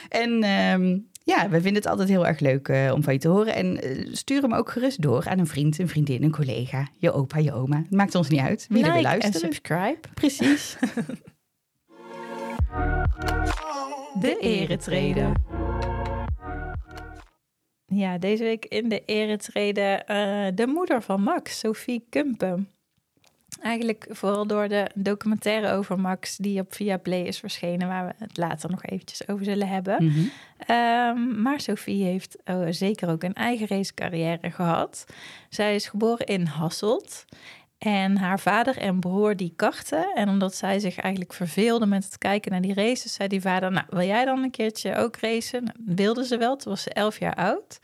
en ehm, ja, we vinden het altijd heel erg leuk eh, om van je te horen. En eh, stuur hem ook gerust door aan een vriend, een vriendin, een collega, je opa, je oma. Het maakt ons niet uit wie er wil Like en luisteren. subscribe. Precies. De eretreden. Ja, deze week in de eretreden eh de moeder van Max, Sophie Kumpen. Eigenlijk vooral door de documentaire over Max die op Viaplay is verschenen, waar we het later nog eventjes over zullen hebben. Mhm. Ehm, maar Sophie heeft oh, zeker ook een eigen racecarrière gehad. Zij is geboren in Hasselt. En haar vader en broer die karten. En omdat zij zich eigenlijk verveelde met het kijken naar die races, zei die vader: Nou, wil jij dan een keertje ook racen? Nou, wilde ze wel, toen was ze elf jaar oud.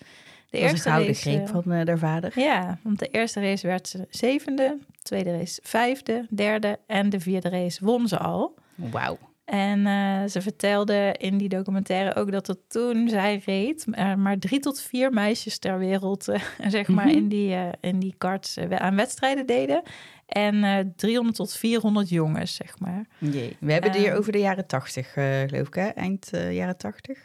De Dat een gouden race, greep eh, van eh, haar vader. ja, want de eerste race werd ze zevende, tweede race vijfde, derde en de vierde race won ze al. Wauw. En eh, ze vertelde in die documentaire ook dat er toen zij reed, er maar drie tot vier meisjes ter wereld, zeg maar, Mhm. in die, eh, in die karts aan wedstrijden deden. En eh 300 tot 400 jongens, zeg maar. Jee. We hebben het hier over de jaren 80, eh, geloof ik, hè? Eind jaren 80.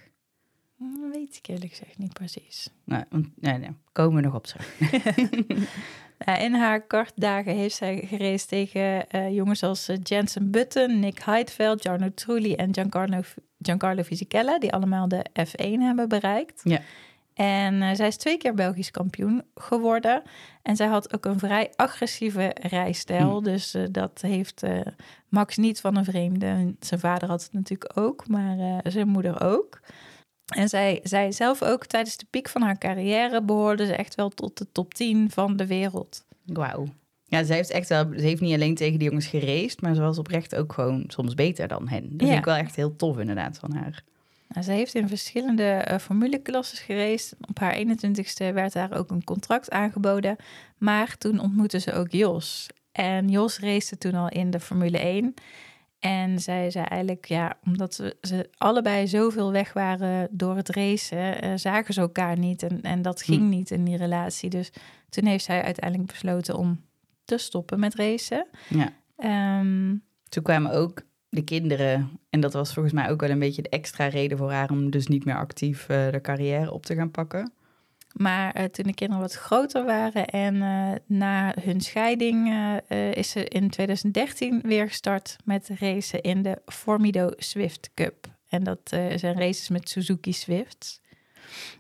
Hm, Weet ik eerlijk gezegd niet precies. Nee, nee, komen we nog op terug. Nou, in haar kartdagen heeft zij geraced tegen eh, jongens als eh, Jensen Button, Nick Heidfeld, Jarno Trulli en Giancarlo, Giancarlo Fisichella, die allemaal de F1 hebben bereikt. Ja. En eh, zij is twee keer Belgisch kampioen geworden. En zij had ook een vrij agressieve rijstijl. Hm. Dus dat heeft Max niet van een vreemde. Zijn vader had het natuurlijk ook, maar zijn moeder ook. En zij zei zelf ook tijdens de piek van haar carrière behoorde ze echt wel tot de top 10 van de wereld. Wauw. Ja, ze heeft echt wel, ze heeft niet alleen tegen die jongens geraced, maar ze was oprecht ook gewoon soms beter dan hen. Dat Ja. vind ik wel echt heel tof inderdaad van haar. Nou, ze heeft in verschillende eh formuleklasses geraced. Op haar 21ste werd haar ook een contract aangeboden. Maar toen ontmoette ze ook Jos. En Jos race toen al in de Formule 1. En zij zei eigenlijk, ja, omdat ze, allebei zoveel weg waren door het racen, eh, zagen ze elkaar niet. En, en dat ging Hm. niet in die relatie. Dus toen heeft zij uiteindelijk besloten om te stoppen met racen. Ja. Ehm, Toen kwamen ook de kinderen, en dat was volgens mij ook wel een beetje de extra reden voor haar om dus niet meer actief eh, de carrière op te gaan pakken. Maar eh, toen de kinderen wat groter waren en eh, na hun scheiding eh, is ze in 2013 weer gestart met racen in de Formido Swift Cup. En dat zijn races met Suzuki Swifts.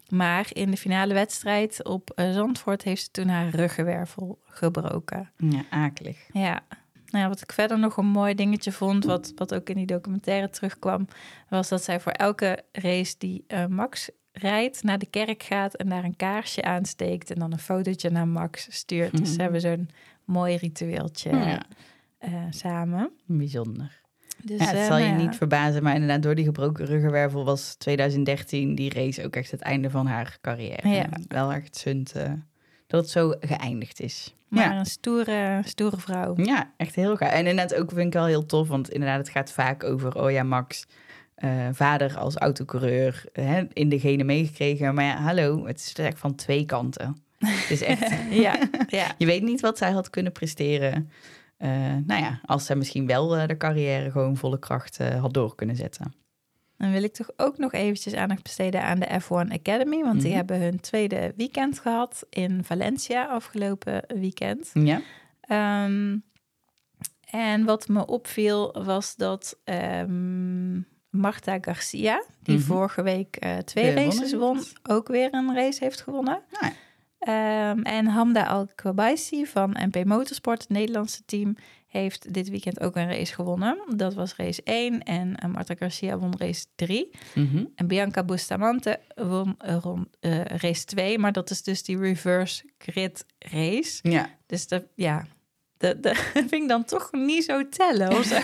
Maar in de finale wedstrijd op Zandvoort heeft ze toen haar ruggenwervel gebroken. Ja, akelig. Ja. Nou ja, wat ik verder nog een mooi dingetje vond, wat, wat ook in die documentaire terugkwam, was dat zij voor elke race die Max rijdt, naar de kerk gaat en daar een kaarsje aansteekt en dan een fotootje naar Max stuurt. Dus ze hebben zo'n mooi ritueeltje Ja, eh, samen. bijzonder. Dus, Ja, het eh, zal je nou niet verbazen, maar inderdaad door die gebroken ruggenwervel was 2013 die race ook echt het einde van haar carrière. Ja. Wel echt zunt eh, dat het zo geëindigd is. Maar ja. een stoere, stoere vrouw. Ja, echt heel gaaf. En inderdaad ook vind ik wel heel tof, want inderdaad het gaat vaak over, oh ja, Max, eh, vader als autocoureur, hè, in de genen meegekregen. Maar ja, hallo, het is echt van twee kanten. Het is echt, ja, ja. je weet niet wat zij had kunnen presteren. Eh, nou ja, als zij misschien wel eh, de carrière gewoon volle kracht had door kunnen zetten. Dan wil ik toch ook nog eventjes aandacht besteden aan de F1 Academy. Want die Mhm. hebben hun tweede weekend gehad in Valencia afgelopen weekend. Ja, Ehm, en wat me opviel was dat ehm Marta Garcia, die Mhm. vorige week eh, twee races won, ook weer een race heeft gewonnen. Ah. Ehm, en Hamda Al-Kwabaisi van MP Motorsport, het Nederlandse team, heeft dit weekend ook een race gewonnen. Dat was race 1 en eh, Marta Garcia won race 3. Mhm. En Bianca Bustamante won eh, rond, race 2, maar dat is dus die reverse grid race. ja. Dus dat, ja, dat, dat vind ik dan toch niet zo tellen. Of zo.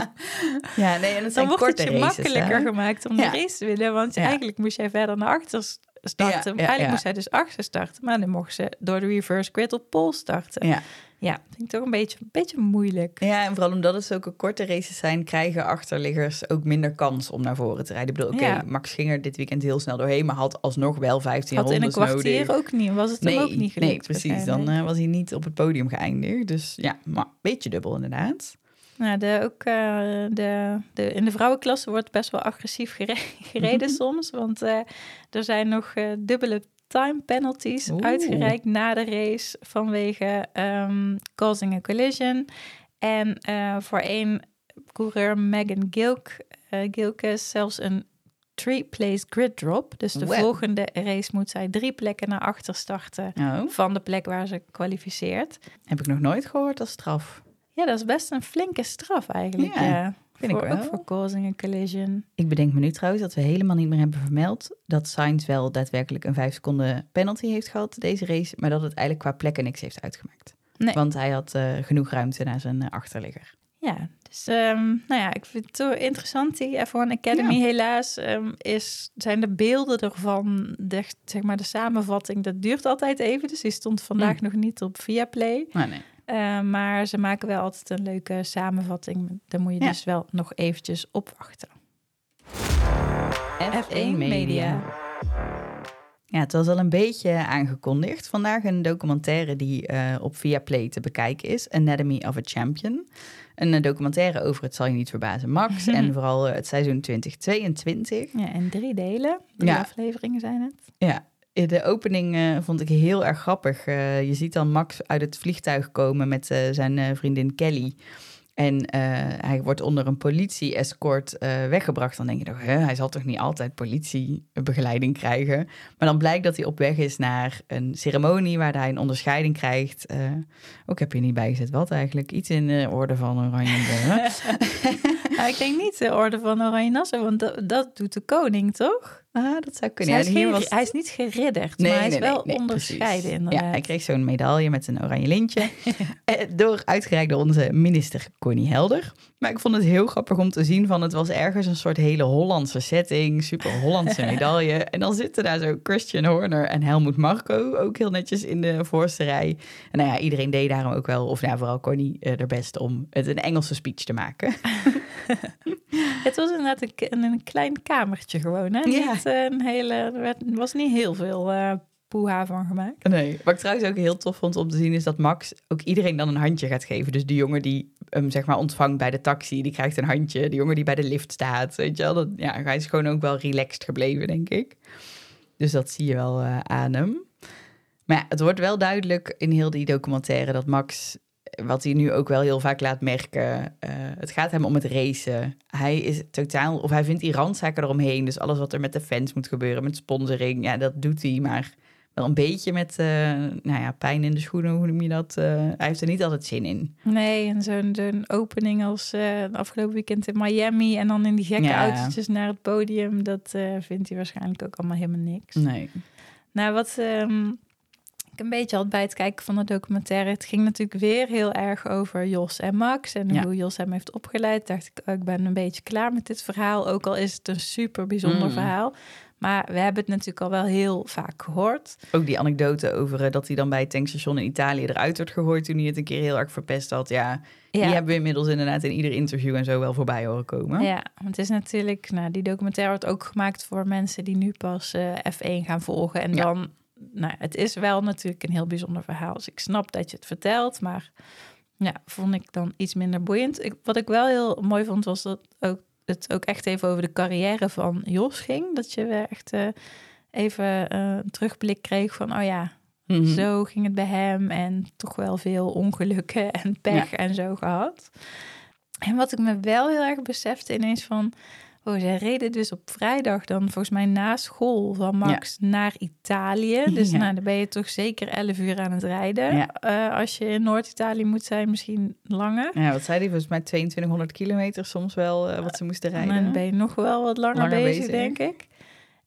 ja nee, en het dan wordt het je races, makkelijker hè? gemaakt om Ja. de race te winnen. Want Ja. eigenlijk moest jij verder naar achter starten. Ja, ja, eigenlijk moest zij dus achter starten. Maar dan mocht ze door de reverse grid op pole starten. Ja. Ja, vind ik toch een beetje, een beetje moeilijk. Ja, en vooral omdat het zulke korte races zijn, krijgen achterliggers ook minder kans om naar voren te rijden. Ik bedoel, oké. Max ging er dit weekend heel snel doorheen, maar had alsnog wel 15 Had in een rondes kwartier nodig. ook niet. Was het nee, hem ook niet gelukt? nee, precies. Dan eh, was hij niet op het podium geëindigd. Dus ja, maar een beetje dubbel inderdaad. Nou, de, ook eh, de, de, in de vrouwenklasse wordt best wel agressief gere- gereden soms. Want eh, er zijn nog eh, dubbele time penalties Oeh. uitgereikt na de race vanwege ehm, causing a collision. En voor één coureur, Megan Gilk, Gilkes, zelfs een three-place grid drop. Dus de Wow. volgende race moet zij drie plekken naar achter starten Oh, van de plek waar ze kwalificeert. heb ik nog nooit gehoord als straf. Ja, dat is best een flinke straf eigenlijk. Ja, Ja, vind ik voor, wel. Ook voor causing a collision. Ik bedenk me nu trouwens dat we helemaal niet meer hebben vermeld dat Sainz wel daadwerkelijk een 5 seconden penalty heeft gehad deze race, maar dat het eigenlijk qua plekken niks heeft uitgemaakt. Nee. Want hij had eh, genoeg ruimte naar zijn eh, achterligger. Ja, dus ehm, nou ja, ik vind het zo interessant. Die F1 Academy Ja. helaas ehm, is, zijn de beelden ervan, de, zeg maar de samenvatting, dat duurt altijd even. Dus die stond vandaag Mm. nog niet op Viaplay. Maar nee. Eh, maar ze maken wel altijd een leuke samenvatting. Daar moet je Ja. dus wel nog eventjes op wachten. F1 Media. Ja, het was al een beetje aangekondigd. Vandaag een documentaire die uh, op Viaplay te bekijken is. Anatomy of a Champion. Een uh, documentaire over, het zal je niet verbazen, Max. en vooral uh, het seizoen 2022. Ja, en drie delen. Drie ja. afleveringen zijn het. Ja, de opening vond ik heel erg grappig. je ziet dan Max uit het vliegtuig komen met zijn vriendin Kelly. En hij wordt onder een politie-escort weggebracht. Dan denk je toch, hè, hij zal toch niet altijd politiebegeleiding krijgen. Maar dan blijkt dat hij op weg is naar een ceremonie waar hij een onderscheiding krijgt. Ook heb je niet bijgezet wat eigenlijk. Iets in de orde van Oranje nou, ik denk niet de orde van Oranje Nassau, want dat, dat doet de koning, toch? Ah, dat zou kunnen. Dus hij, is was... hij, is niet geridderd, maar hij is wel onderscheiden inderdaad. Ja, hij kreeg zo'n medaille met een oranje lintje. Eh, door uitgereikt door onze minister Connie Helder. Maar ik vond het heel grappig om te zien van het was ergens een soort hele Hollandse setting. Super Hollandse medaille. en dan zitten daar zo Christian Horner en Helmoet Marco ook heel netjes in de voorste rij. En nou ja, iedereen deed daarom ook wel, of nou, vooral Connie uh, er best om het een Engelse speech te maken. het was inderdaad een, een klein kamertje gewoon. Hè? Ja. Niet een hele, er was niet heel veel uh, poeha van gemaakt. Nee, wat ik trouwens ook heel tof vond om te zien is dat Max ook iedereen dan een handje gaat geven. Dus de jongen die hem zeg maar ontvangt bij de taxi, die krijgt een handje. De jongen die bij de lift staat, weet je wel. Dat, ja, hij is gewoon ook wel relaxed gebleven, denk ik. Dus dat zie je wel uh, aan hem. Maar ja, het wordt wel duidelijk in heel die documentaire dat Max wat hij nu ook wel heel vaak laat merken. Uh, het gaat hem om het racen. Hij is totaal, of hij vindt die randzaken eromheen. Dus alles wat er met de fans moet gebeuren, met sponsoring, ja, dat doet hij. Maar wel een beetje met uh, nou ja, pijn in de schoenen, hoe noem je dat? Uh, hij heeft er niet altijd zin in. Nee, en zo'n zo'n opening als afgelopen weekend in Miami en dan in die gekke ja. autootjes naar het podium, dat vindt hij waarschijnlijk ook allemaal helemaal niks. Nee. Nou, wat um, ik een beetje had bij het kijken van de documentaire. Het ging natuurlijk weer heel erg over Jos en Max en hoe Jos hem heeft opgeleid. Dacht ik, oh, ik ben een beetje klaar met dit verhaal. Ook al is het een super bijzonder mm. verhaal. Maar we hebben het natuurlijk al wel heel vaak gehoord. Ook die anekdote over uh, dat hij dan bij het tankstation in Italië eruit werd gegooid toen hij het een keer heel erg verpest had. Ja, die hebben we inmiddels inderdaad in ieder interview en zo wel voorbij horen komen. Ja, want het is natuurlijk, nou, die documentaire wordt ook gemaakt voor mensen die nu pas uh, F1 gaan volgen. En dan nou, het is wel natuurlijk een heel bijzonder verhaal. Dus ik snap dat je het vertelt, maar ja, vond ik dan iets minder boeiend. Ik, wat ik wel heel mooi vond, was dat ook, het ook echt even over de carrière van Jos ging. Dat je weer echt uh, even uh, een terugblik kreeg van, oh ja, mhm. zo ging het bij hem. En toch wel veel ongelukken en pech en zo gehad. En wat ik me wel heel erg besefte ineens van Oh, zij reden dus op vrijdag dan volgens mij na school van Max naar Italië. Dus nou, dan ben je toch zeker 11 uur aan het rijden. Ja. Uh, als je in Noord-Italië moet zijn, misschien langer. Ja, wat zei die? Volgens mij 2200 kilometer soms wel uh, wat ze moesten rijden. En dan ben je nog wel wat langer, langer bezig, bezig, denk ik.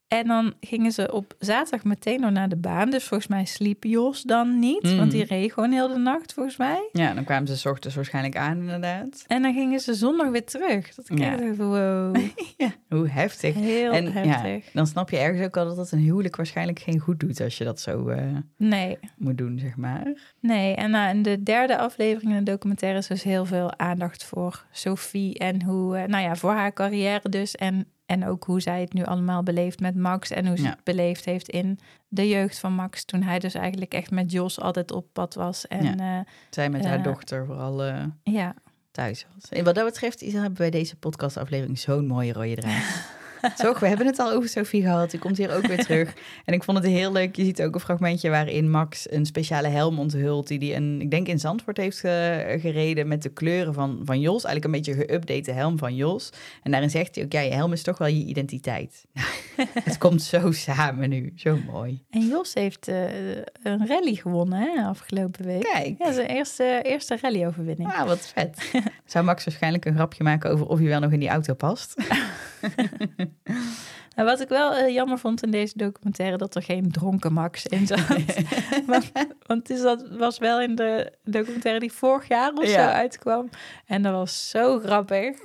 En dan gingen ze op zaterdag meteen nog naar de baan. Dus volgens mij sliep Jos dan niet. Want mm. die reed gewoon heel de nacht, volgens mij. Ja, dan kwamen ze s ochtends waarschijnlijk aan, inderdaad. En dan gingen ze zondag weer terug. Dat ik ja. dacht, wow. ja, hoe heftig. Heel en, heftig. Ja, dan snap je ergens ook al dat dat een huwelijk waarschijnlijk geen goed doet... als je dat zo uh, nee. moet doen, zeg maar. Nee, en uh, in de derde aflevering in de documentaire... is dus heel veel aandacht voor Sophie en hoe... Uh, nou ja, voor haar carrière dus... en en ook hoe zij het nu allemaal beleeft met Max en hoe ze het beleefd heeft in de jeugd van Max. Toen hij dus eigenlijk echt met Jos altijd op pad was. En, ja. uh, zij met haar uh, dochter vooral uh, ja. thuis was. En wat dat betreft hebben wij deze podcastaflevering zo'n mooie rode draad. Zo, we hebben het al over Sophie gehad. Die komt hier ook weer terug. En ik vond het heel leuk. Je ziet ook een fragmentje waarin Max een speciale helm onthult. Die hij, een, ik denk in Zandvoort heeft gereden met de kleuren van, van Jos. Eigenlijk een beetje geüpdate helm van Jos. En daarin zegt hij ook, ja, je helm is toch wel je identiteit. het komt zo samen nu. Zo mooi. En Jos heeft uh, een rally gewonnen hè, afgelopen week. Kijk. Ja, zijn eerste, eerste rally-overwinning. Ah, wat vet. Zou Max waarschijnlijk een grapje maken over of hij wel nog in die auto past? Nou, wat ik wel uh, jammer vond in deze documentaire, dat er geen dronken Max in zat. want, want dat was wel in de documentaire die vorig jaar of zo uitkwam. En dat was zo grappig.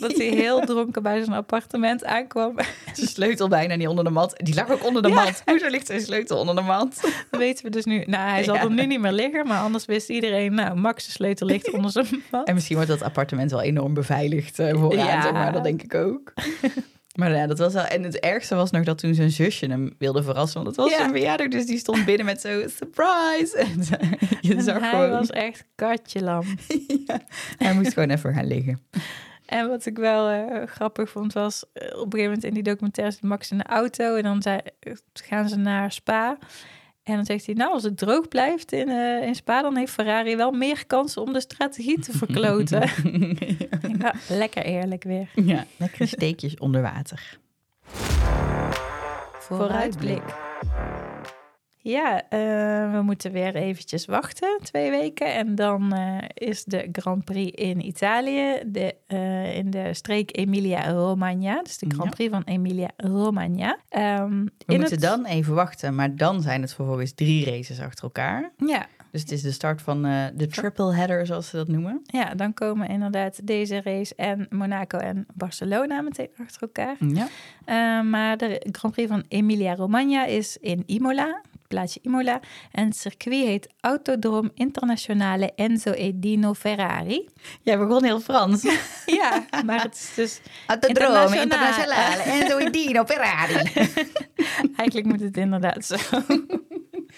dat hij heel dronken bij zijn appartement aankwam. zijn sleutel bijna niet onder de mat. Die lag ook onder de mat. Hoezo ligt zijn sleutel onder de mat? Dat weten we dus nu. Nou, hij zal er nu niet meer liggen. Maar anders wist iedereen, nou, Max' sleutel ligt onder zijn mat. En misschien wordt dat appartement wel enorm beveiligd uh, voor ja. maar dat denk ik ook. Maar ja, dat was wel... En het ergste was nog dat toen zijn zusje hem wilde verrassen. Want het was Ja. zijn verjaardag, dus die stond binnen met zo... Surprise! En ze- je En zag hij gewoon... was echt katjelam. ja, hij moest gewoon even gaan liggen. En wat ik wel eh, grappig vond was, eh, op een gegeven moment in die documentaire zit Max in de auto en dan zei, eh, gaan ze naar Spa. En dan zegt hij, nou als het droog blijft in, eh, in Spa, dan heeft Ferrari wel meer kansen om de strategie te verkloten. ja, lekker eerlijk weer. ja, lekkere steekjes onder water. Vooruitblik. Ja, eh, we moeten weer eventjes wachten, twee weken. En dan eh, is de Grand Prix in Italië, de, eh, in de streek Emilia-Romagna. Dus de Grand Ja. Prix van Emilia-Romagna. Ehm, We moeten het- dan even wachten, maar dan zijn het vervolgens drie races achter elkaar. Ja, Dus het is de start van de triple header, zoals ze dat noemen. ja, dan komen inderdaad deze race en Monaco en Barcelona meteen achter elkaar. Ja. Maar de Grand Prix van Emilia-Romagna is in Imola, het plaatsje Imola. En het circuit heet Autodroom Internationale Enzo Edino Ferrari. Jij begon heel Frans. Ja, maar het is dus... Autodrome Internationale. Internationale Enzo Edino Ferrari. Eigenlijk moet het inderdaad zo.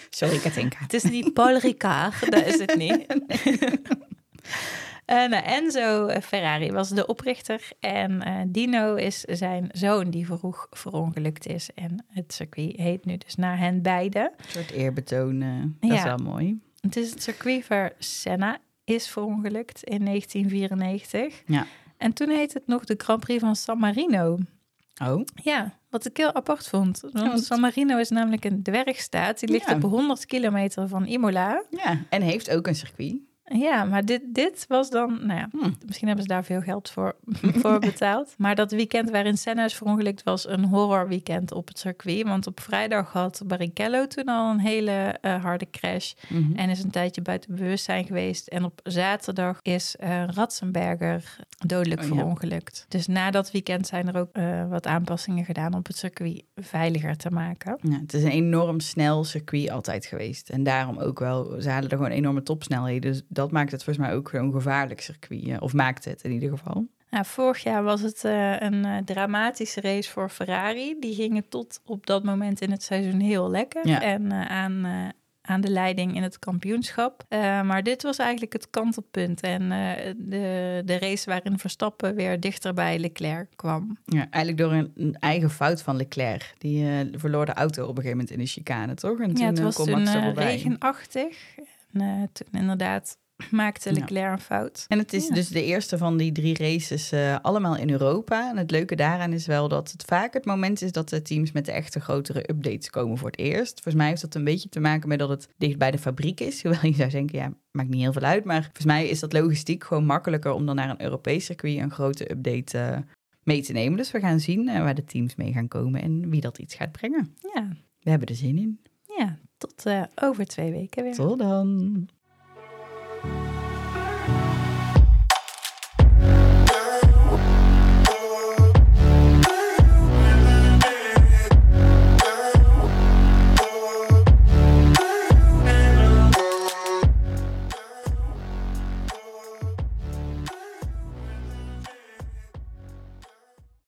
Sorry, Katinka. Het is niet Paul Ricard, dat is het niet. Eh, nou, Enzo Ferrari was de oprichter en eh, Dino is zijn zoon die vroeg verongelukt is. En het circuit heet nu dus naar hen beiden. Een soort eerbetoon, eh, dat is wel mooi. Het is het circuit waar Senna is verongelukt in 1994. Ja. En toen heette het nog de Grand Prix van San Marino. Oh, Ja, wat ik heel apart vond. Want- San Marino is namelijk een dwergstaat. Die ligt Ja. op 100 kilometer van Imola. ja. En heeft ook een circuit. Ja, maar dit, dit was dan, nou ja, Hm. misschien hebben ze daar veel geld voor, voor betaald. Maar dat weekend waarin Senna is verongelukt was een horror weekend op het circuit. Want op vrijdag had Barrichello toen al een hele eh, harde crash. Mhm. En is een tijdje buiten bewustzijn geweest. En op zaterdag is eh Ratzenberger dodelijk Oh, ja. verongelukt. Dus na dat weekend zijn er ook eh, wat aanpassingen gedaan op het circuit veiliger te maken. Ja, het is een enorm snel circuit altijd geweest. En daarom ook wel, ze halen er gewoon enorme topsnelheden. Dus dat maakt het volgens mij ook een gevaarlijk circuit. eh, Of maakt het in ieder geval. Nou, vorig jaar was het eh, een eh, dramatische race voor Ferrari. Die gingen tot op dat moment in het seizoen heel lekker. Ja. En aan, aan de leiding in het kampioenschap. Maar dit was eigenlijk het kantelpunt. En de, de race waarin Verstappen weer dichter bij Leclerc kwam. Ja, eigenlijk door een, een eigen fout van Leclerc. Die verloor de auto op een gegeven moment in de chicane, toch? En ja, het was toen regenachtig. En toen inderdaad maakte. Leclerc een fout. En het is Ja. dus de eerste van die drie races eh, allemaal in Europa. En het leuke daaraan is wel dat het vaak het moment is dat de teams met de echte grotere updates komen voor het eerst. Volgens mij heeft dat een beetje te maken met dat het dicht bij de fabriek is. Hoewel je zou denken, ja, maakt niet heel veel uit. Maar volgens mij is dat logistiek gewoon makkelijker om dan naar een Europees circuit een grote update eh, mee te nemen. Dus we gaan zien eh, waar de teams mee gaan komen en wie dat iets gaat brengen. Ja, We hebben er zin in. ja tot over twee weken weer. Tot dan.